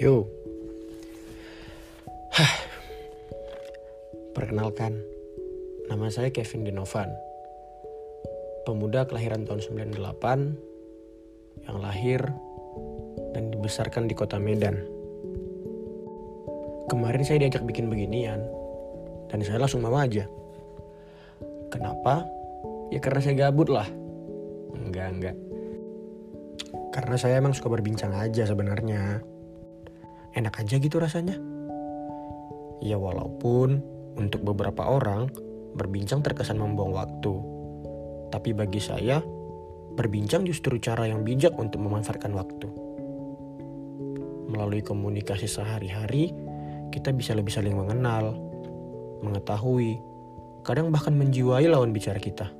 Yo. Hah. Perkenalkan, nama saya Kevin Dinovan. Pemuda kelahiran tahun 98 yang lahir dan dibesarkan di kota Medan. Kemarin saya diajak bikin beginian dan saya langsung mau aja. Kenapa? Ya karena saya gabut lah. Enggak, enggak. Karena saya emang suka berbincang aja sebenarnya. Enak aja gitu rasanya. Ya walaupun untuk beberapa orang berbincang terkesan membuang waktu. Tapi bagi saya, berbincang justru cara yang bijak untuk memanfaatkan waktu. Melalui komunikasi sehari-hari, kita bisa lebih saling mengenal, mengetahui, kadang bahkan menjiwai lawan bicara kita.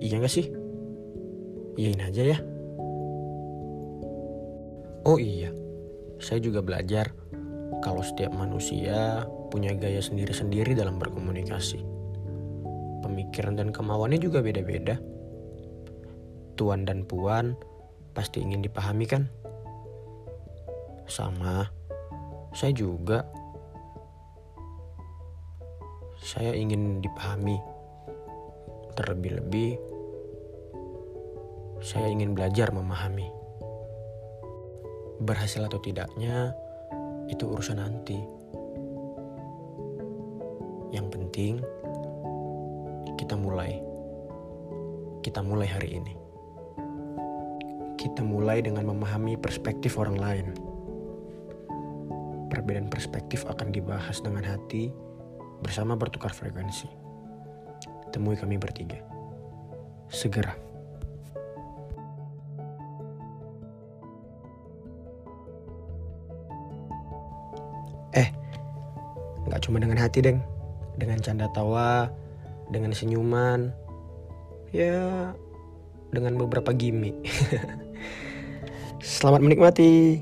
Iya gak sih? Iyain aja ya. Oh iya, saya juga belajar kalau setiap manusia punya gaya sendiri-sendiri dalam berkomunikasi. Pemikiran dan kemauannya juga beda-beda. Tuan dan puan pasti ingin dipahami kan? Sama, saya juga. Saya ingin dipahami. Terlebih-lebih, saya ingin belajar memahami. Berhasil atau tidaknya, itu urusan nanti. Yang penting, kita mulai. Kita mulai hari ini. Kita mulai dengan memahami perspektif orang lain. Perbedaan perspektif akan dibahas dengan hati bersama bertukar frekuensi. Temui kami bertiga. Segera. Nggak cuma dengan hati, Deng. Dengan canda tawa, dengan senyuman, ya dengan beberapa gimmick. Selamat menikmati.